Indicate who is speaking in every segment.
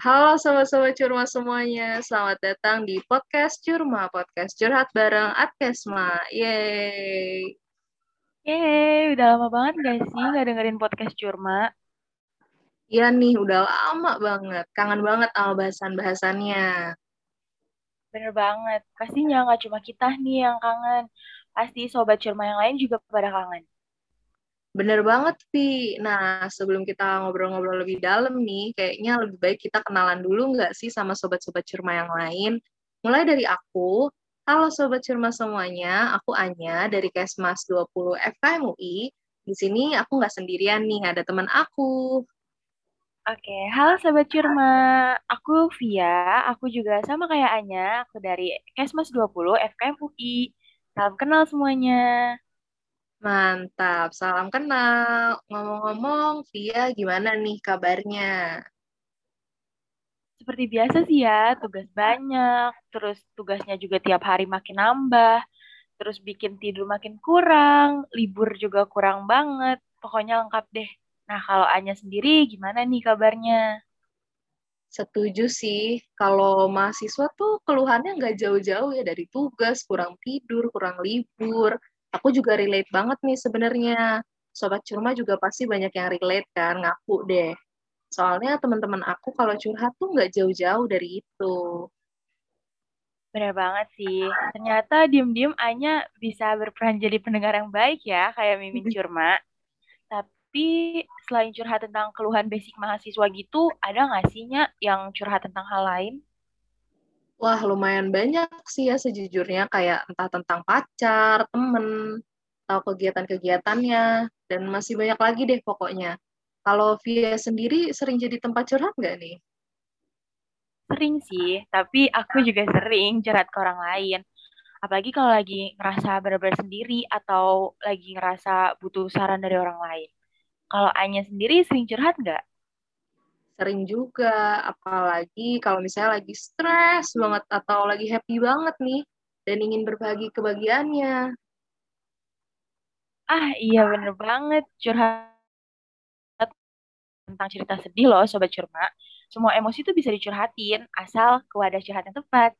Speaker 1: Halo sobat-sobat Curma semuanya, selamat datang di podcast Curma, podcast curhat bareng Atkesma. Yeay.
Speaker 2: Yeay, udah lama banget gak sih gak dengerin podcast Curma?
Speaker 1: Iya nih, udah lama banget. Kangen banget sama bahasan-bahasannya.
Speaker 2: Bener banget, pastinya gak cuma kita nih yang kangen. Pasti sobat Curma yang lain juga pada kangen.
Speaker 1: Bener banget, Vi. Nah, sebelum kita ngobrol-ngobrol lebih dalam nih, kayaknya lebih baik kita kenalan dulu nggak sih sama sobat-sobat Curma yang lain? Mulai dari aku, halo sobat Curma semuanya, aku Anya dari Kesmas 20 FKM UI. Di sini aku nggak sendirian nih, ada teman aku.
Speaker 2: Oke, halo sobat Curma, aku Via, aku juga sama kayak Anya, aku dari Kesmas 20 FKM UI. Salam kenal semuanya.
Speaker 1: Mantap, salam kenal. Ngomong-ngomong, Via gimana nih kabarnya?
Speaker 2: Seperti biasa sih ya, tugas banyak, terus tugasnya juga tiap hari makin nambah, terus bikin tidur makin kurang, libur juga kurang banget, pokoknya lengkap deh. Nah, kalau Anya sendiri gimana nih kabarnya?
Speaker 1: Setuju sih, kalau mahasiswa tuh keluhannya nggak jauh-jauh ya dari tugas, kurang tidur, kurang libur, aku juga relate banget nih sebenarnya. Sobat Curma juga pasti banyak yang relate kan, ngaku deh. Soalnya teman-teman aku kalau curhat tuh nggak jauh-jauh dari itu.
Speaker 2: Bener banget sih. Ternyata diem-diem Anya bisa berperan jadi pendengar yang baik ya, kayak Mimin Curma. Tapi selain curhat tentang keluhan basic mahasiswa gitu, ada nggak sih yang curhat tentang hal lain?
Speaker 1: Wah, lumayan banyak sih ya sejujurnya, kayak entah tentang pacar, temen, atau kegiatan-kegiatannya, dan masih banyak lagi deh pokoknya. Kalau Via sendiri sering jadi tempat curhat nggak nih?
Speaker 2: Sering sih, tapi aku juga sering curhat ke orang lain. Apalagi kalau lagi ngerasa benar-benar sendiri atau lagi ngerasa butuh saran dari orang lain. Kalau Anya sendiri sering curhat nggak?
Speaker 1: Sering juga apalagi kalau misalnya lagi stres banget atau lagi happy banget nih dan ingin berbagi kebahagiaannya.
Speaker 2: Ah iya bener banget curhat tentang cerita sedih loh Sobat Curma. Semua emosi tuh bisa dicurhatin asal ke wadah curhat yang tepat.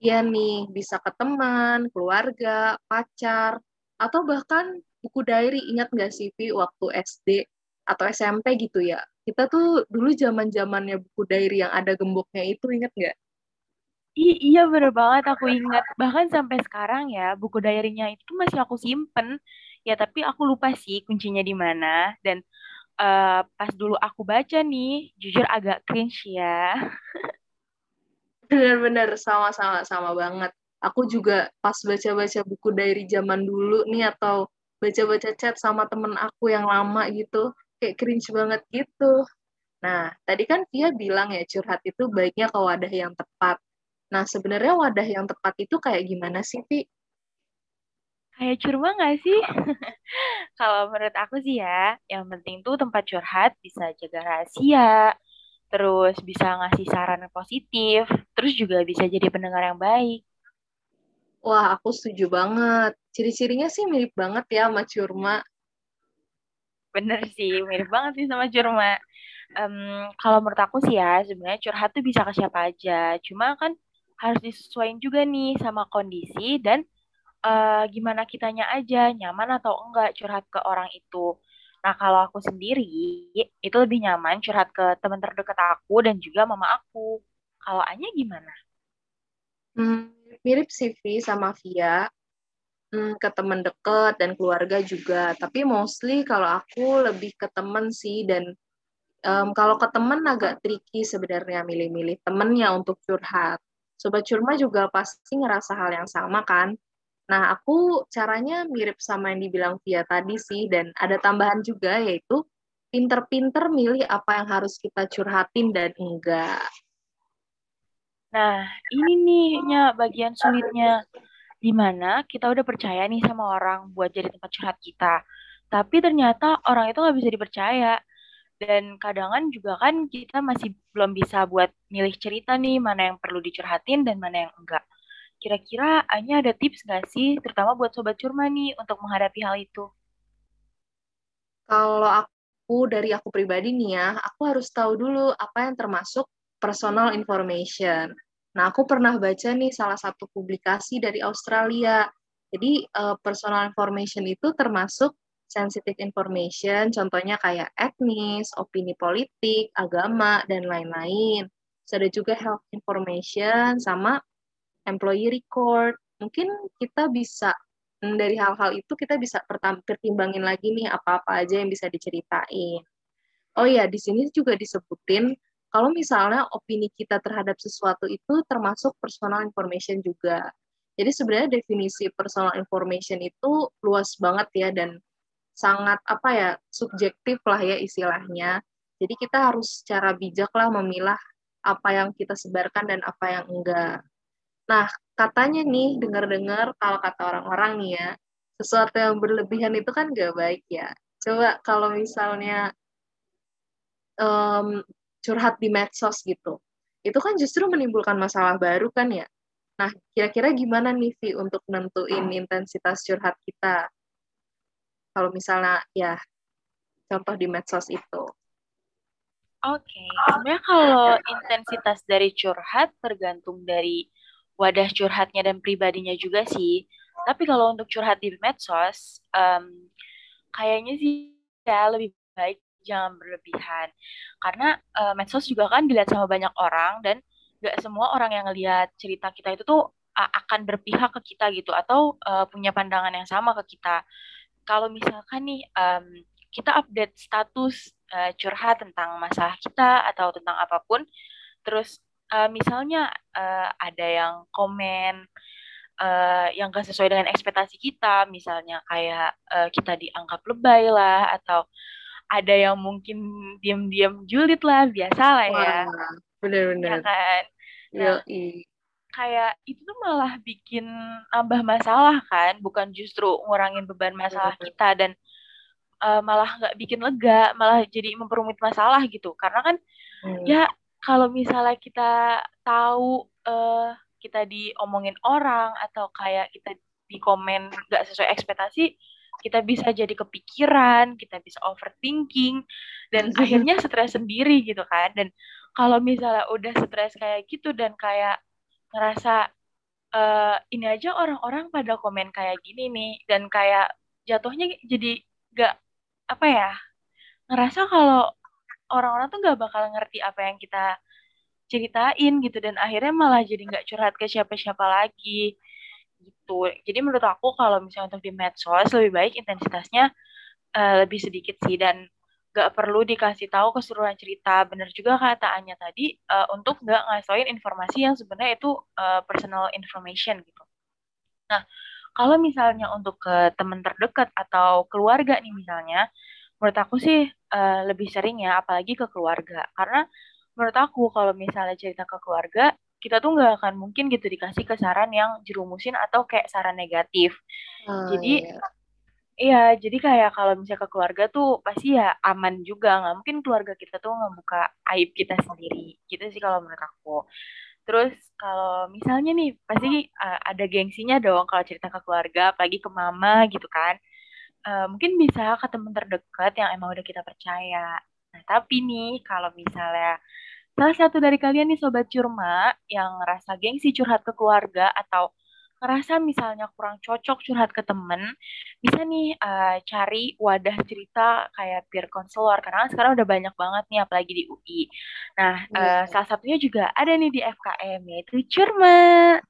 Speaker 1: Iya nih, bisa ke teman, keluarga, pacar, atau bahkan buku diary. Ingat nggak sih, Vi, waktu SD atau SMP gitu ya? Kita tuh dulu zaman zamannya buku diary yang ada gemboknya itu inget nggak?
Speaker 2: I iya bener banget aku ingat. Bahkan sampai sekarang ya buku diary-nya itu masih aku simpen. Ya tapi aku lupa sih kuncinya di mana. Dan uh, pas dulu aku baca nih, jujur agak cringe ya.
Speaker 1: Bener-bener sama-sama sama banget. Aku juga pas baca-baca buku diary zaman dulu nih atau baca-baca chat sama temen aku yang lama gitu kayak cringe banget gitu. Nah, tadi kan Via bilang ya curhat itu baiknya ke wadah yang tepat. Nah, sebenarnya wadah yang tepat itu kayak gimana sih, Vi?
Speaker 2: Kayak curma nggak sih? Kalau menurut aku sih ya, yang penting tuh tempat curhat bisa jaga rahasia, terus bisa ngasih saran yang positif, terus juga bisa jadi pendengar yang baik.
Speaker 1: Wah, aku setuju banget. Ciri-cirinya sih mirip banget ya sama curma.
Speaker 2: Bener sih, mirip banget sih sama curma. Um, kalau menurut aku sih ya, sebenarnya curhat tuh bisa ke siapa aja. Cuma kan harus disesuaikan juga nih sama kondisi dan uh, gimana kitanya aja, nyaman atau enggak curhat ke orang itu. Nah, kalau aku sendiri, itu lebih nyaman curhat ke teman terdekat aku dan juga mama aku. Kalau Anya gimana?
Speaker 1: Hmm, mirip sih, sama Via hmm, ke teman dekat dan keluarga juga. Tapi mostly kalau aku lebih ke temen sih dan um, kalau ke temen agak tricky sebenarnya milih-milih temennya untuk curhat. Sobat curma juga pasti ngerasa hal yang sama kan? Nah, aku caranya mirip sama yang dibilang Via tadi sih, dan ada tambahan juga yaitu pinter-pinter milih apa yang harus kita curhatin dan enggak.
Speaker 2: Nah, ini nih bagian sulitnya di mana kita udah percaya nih sama orang buat jadi tempat curhat kita. Tapi ternyata orang itu nggak bisa dipercaya. Dan kadang juga kan kita masih belum bisa buat milih cerita nih mana yang perlu dicurhatin dan mana yang enggak. Kira-kira Anya ada tips nggak sih, terutama buat Sobat Curma nih, untuk menghadapi hal itu?
Speaker 1: Kalau aku dari aku pribadi nih ya, aku harus tahu dulu apa yang termasuk personal information. Nah, aku pernah baca nih salah satu publikasi dari Australia. Jadi, uh, personal information itu termasuk sensitive information, contohnya kayak etnis, opini politik, agama, dan lain-lain. Terus ada juga health information sama employee record. Mungkin kita bisa hmm, dari hal-hal itu kita bisa pertimbangin lagi nih apa-apa aja yang bisa diceritain. Oh ya, di sini juga disebutin kalau misalnya opini kita terhadap sesuatu itu termasuk personal information juga. Jadi sebenarnya definisi personal information itu luas banget ya dan sangat apa ya subjektif lah ya istilahnya. Jadi kita harus secara bijak lah memilah apa yang kita sebarkan dan apa yang enggak. Nah, katanya nih, dengar-dengar kalau kata orang-orang nih ya, sesuatu yang berlebihan itu kan gak baik ya. Coba kalau misalnya um, curhat di medsos gitu. Itu kan justru menimbulkan masalah baru kan ya. Nah, kira-kira gimana nih Vi untuk nentuin intensitas curhat kita? Kalau misalnya ya contoh di medsos itu.
Speaker 2: Oke, okay. sebenarnya kalau intensitas dari curhat tergantung dari wadah curhatnya dan pribadinya juga sih. Tapi kalau untuk curhat di medsos, um, kayaknya sih ya lebih baik jangan berlebihan. Karena uh, medsos juga kan dilihat sama banyak orang dan gak semua orang yang ngelihat cerita kita itu tuh uh, akan berpihak ke kita gitu atau uh, punya pandangan yang sama ke kita. Kalau misalkan nih um, kita update status uh, curhat tentang masalah kita atau tentang apa pun terus uh, misalnya uh, ada yang komen uh, yang gak sesuai dengan ekspektasi kita, misalnya kayak uh, kita dianggap lebay lah, atau ada yang mungkin diam-diam julid lah biasa lah ya.
Speaker 1: Bener-bener
Speaker 2: ya kan? Nah, kayak itu tuh malah bikin nambah masalah kan bukan justru ngurangin beban masalah kita dan uh, malah nggak bikin lega malah jadi memperumit masalah gitu. Karena kan hmm. ya kalau misalnya kita tahu uh, kita diomongin orang atau kayak kita di komen nggak sesuai ekspektasi kita bisa jadi kepikiran, kita bisa overthinking, dan akhirnya stres sendiri gitu kan. Dan kalau misalnya udah stres kayak gitu dan kayak ngerasa uh, ini aja orang-orang pada komen kayak gini nih, dan kayak jatuhnya jadi gak apa ya ngerasa kalau orang-orang tuh gak bakal ngerti apa yang kita ceritain gitu dan akhirnya malah jadi nggak curhat ke siapa-siapa lagi gitu. Jadi menurut aku kalau misalnya untuk di medsos lebih baik intensitasnya uh, lebih sedikit sih dan gak perlu dikasih tahu keseluruhan cerita. Bener juga kata Anya tadi uh, untuk gak ngasoin informasi yang sebenarnya itu uh, personal information gitu. Nah, kalau misalnya untuk ke teman terdekat atau keluarga nih misalnya, menurut aku sih uh, lebih sering ya, apalagi ke keluarga. Karena menurut aku kalau misalnya cerita ke keluarga, kita tuh nggak akan mungkin gitu dikasih ke saran yang jerumusin atau kayak saran negatif. Oh, jadi iya. iya, jadi kayak kalau misalnya ke keluarga tuh pasti ya aman juga. Nggak mungkin keluarga kita tuh ngebuka aib kita sendiri. Gitu sih kalau menurut aku. Terus kalau misalnya nih pasti uh, ada gengsinya dong kalau cerita ke keluarga, apalagi ke mama gitu kan. Uh, mungkin bisa ke teman terdekat yang emang udah kita percaya. Nah, tapi nih kalau misalnya salah satu dari kalian nih Sobat Curma yang ngerasa gengsi curhat ke keluarga atau ngerasa misalnya kurang cocok curhat ke temen, bisa nih uh, cari wadah cerita kayak peer counselor karena sekarang udah banyak banget nih apalagi di UI. Nah, uh, salah satunya juga ada nih di FKM yaitu Curma.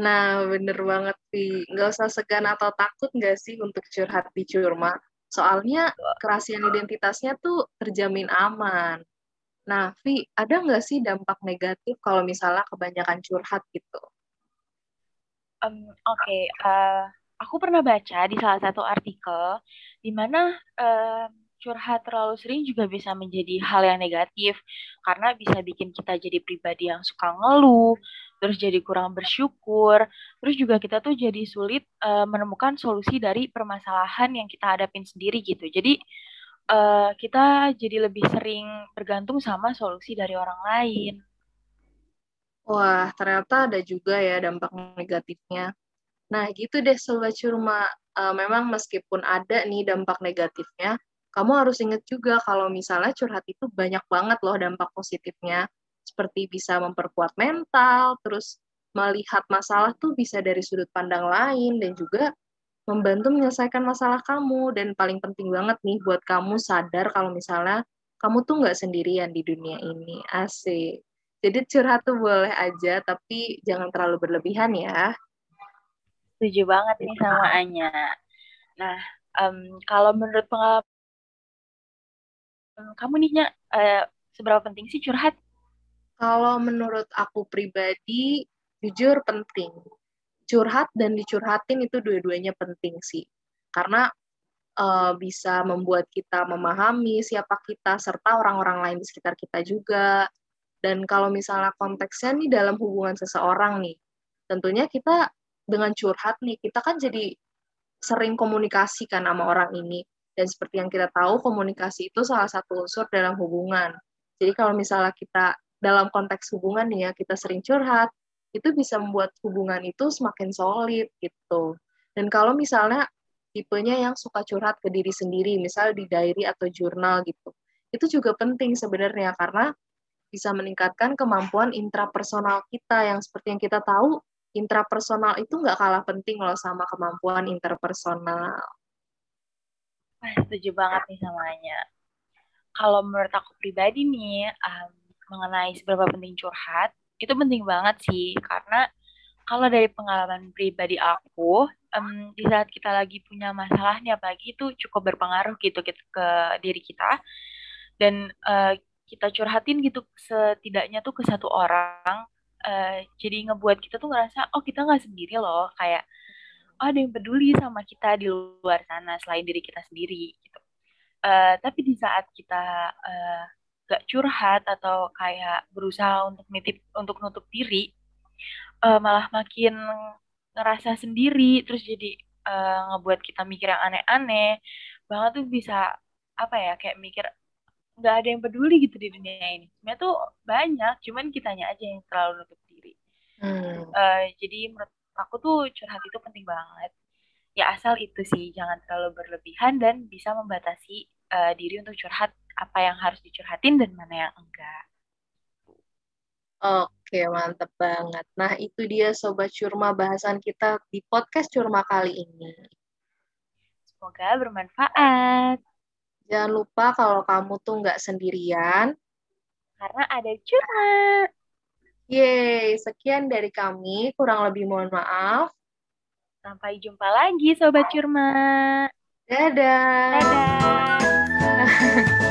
Speaker 1: Nah, bener banget sih. Nggak usah segan atau takut nggak sih untuk curhat di Curma. Soalnya kerahasiaan identitasnya tuh terjamin aman. Nah, Vi, ada nggak sih dampak negatif kalau misalnya kebanyakan curhat gitu?
Speaker 2: Um, Oke, okay. uh, eh, aku pernah baca di salah satu artikel di mana uh, curhat terlalu sering juga bisa menjadi hal yang negatif karena bisa bikin kita jadi pribadi yang suka ngeluh, terus jadi kurang bersyukur, terus juga kita tuh jadi sulit uh, menemukan solusi dari permasalahan yang kita hadapin sendiri gitu. Jadi uh, kita jadi lebih sering bergantung sama solusi dari orang lain.
Speaker 1: Wah, ternyata ada juga ya dampak negatifnya. Nah, gitu deh Sobat Curma. Uh, memang meskipun ada nih dampak negatifnya, kamu harus ingat juga kalau misalnya curhat itu banyak banget loh dampak positifnya, seperti bisa memperkuat mental, terus melihat masalah tuh bisa dari sudut pandang lain, dan juga membantu menyelesaikan masalah kamu. Dan paling penting banget nih buat kamu sadar kalau misalnya kamu tuh nggak sendirian di dunia ini. Asik. Jadi curhat tuh boleh aja, tapi jangan terlalu berlebihan ya.
Speaker 2: Setuju banget nih sama Anya. Nah, um, kalau menurut pengalaman kamu nih, Nya, uh, seberapa penting sih curhat?
Speaker 1: Kalau menurut aku pribadi, jujur penting. Curhat dan dicurhatin itu dua-duanya penting sih. Karena uh, bisa membuat kita memahami siapa kita serta orang-orang lain di sekitar kita juga. Dan kalau misalnya konteksnya nih dalam hubungan seseorang nih, tentunya kita dengan curhat nih, kita kan jadi sering komunikasi kan sama orang ini. Dan seperti yang kita tahu, komunikasi itu salah satu unsur dalam hubungan. Jadi kalau misalnya kita dalam konteks hubungan nih ya, kita sering curhat, itu bisa membuat hubungan itu semakin solid gitu. Dan kalau misalnya tipenya yang suka curhat ke diri sendiri, misal di diary atau jurnal gitu, itu juga penting sebenarnya karena bisa meningkatkan kemampuan intrapersonal kita yang seperti yang kita tahu intrapersonal itu nggak kalah penting loh sama kemampuan interpersonal.
Speaker 2: Wah, setuju banget nih samanya. Kalau menurut aku pribadi nih, um, mengenai seberapa penting curhat, itu penting banget sih. Karena kalau dari pengalaman pribadi aku, um, di saat kita lagi punya masalah nih, apalagi itu cukup berpengaruh gitu, gitu ke diri kita. Dan uh, kita curhatin gitu setidaknya tuh ke satu orang, uh, jadi ngebuat kita tuh ngerasa, oh kita nggak sendiri loh, kayak oh, ada yang peduli sama kita di luar sana selain diri kita sendiri gitu. Uh, tapi di saat kita uh, gak curhat atau kayak berusaha untuk nitip untuk nutup diri, uh, malah makin ngerasa sendiri, terus jadi uh, ngebuat kita mikir yang aneh-aneh, banget tuh bisa apa ya kayak mikir nggak ada yang peduli gitu di dunia ini. Sebenarnya tuh banyak, cuman kitanya aja yang terlalu nutup diri. Hmm. Uh, jadi menurut aku tuh curhat itu penting banget. Ya asal itu sih jangan terlalu berlebihan dan bisa membatasi uh, diri untuk curhat apa yang harus dicurhatin dan mana yang enggak.
Speaker 1: Oke, mantep banget. Nah, itu dia Sobat Curma bahasan kita di podcast Curma kali ini.
Speaker 2: Semoga bermanfaat.
Speaker 1: Jangan lupa kalau kamu tuh nggak sendirian.
Speaker 2: Karena ada Curma.
Speaker 1: Yeay, sekian dari kami. Kurang lebih mohon maaf.
Speaker 2: Sampai jumpa lagi Sobat Curma.
Speaker 1: Dadah.
Speaker 2: Dadah.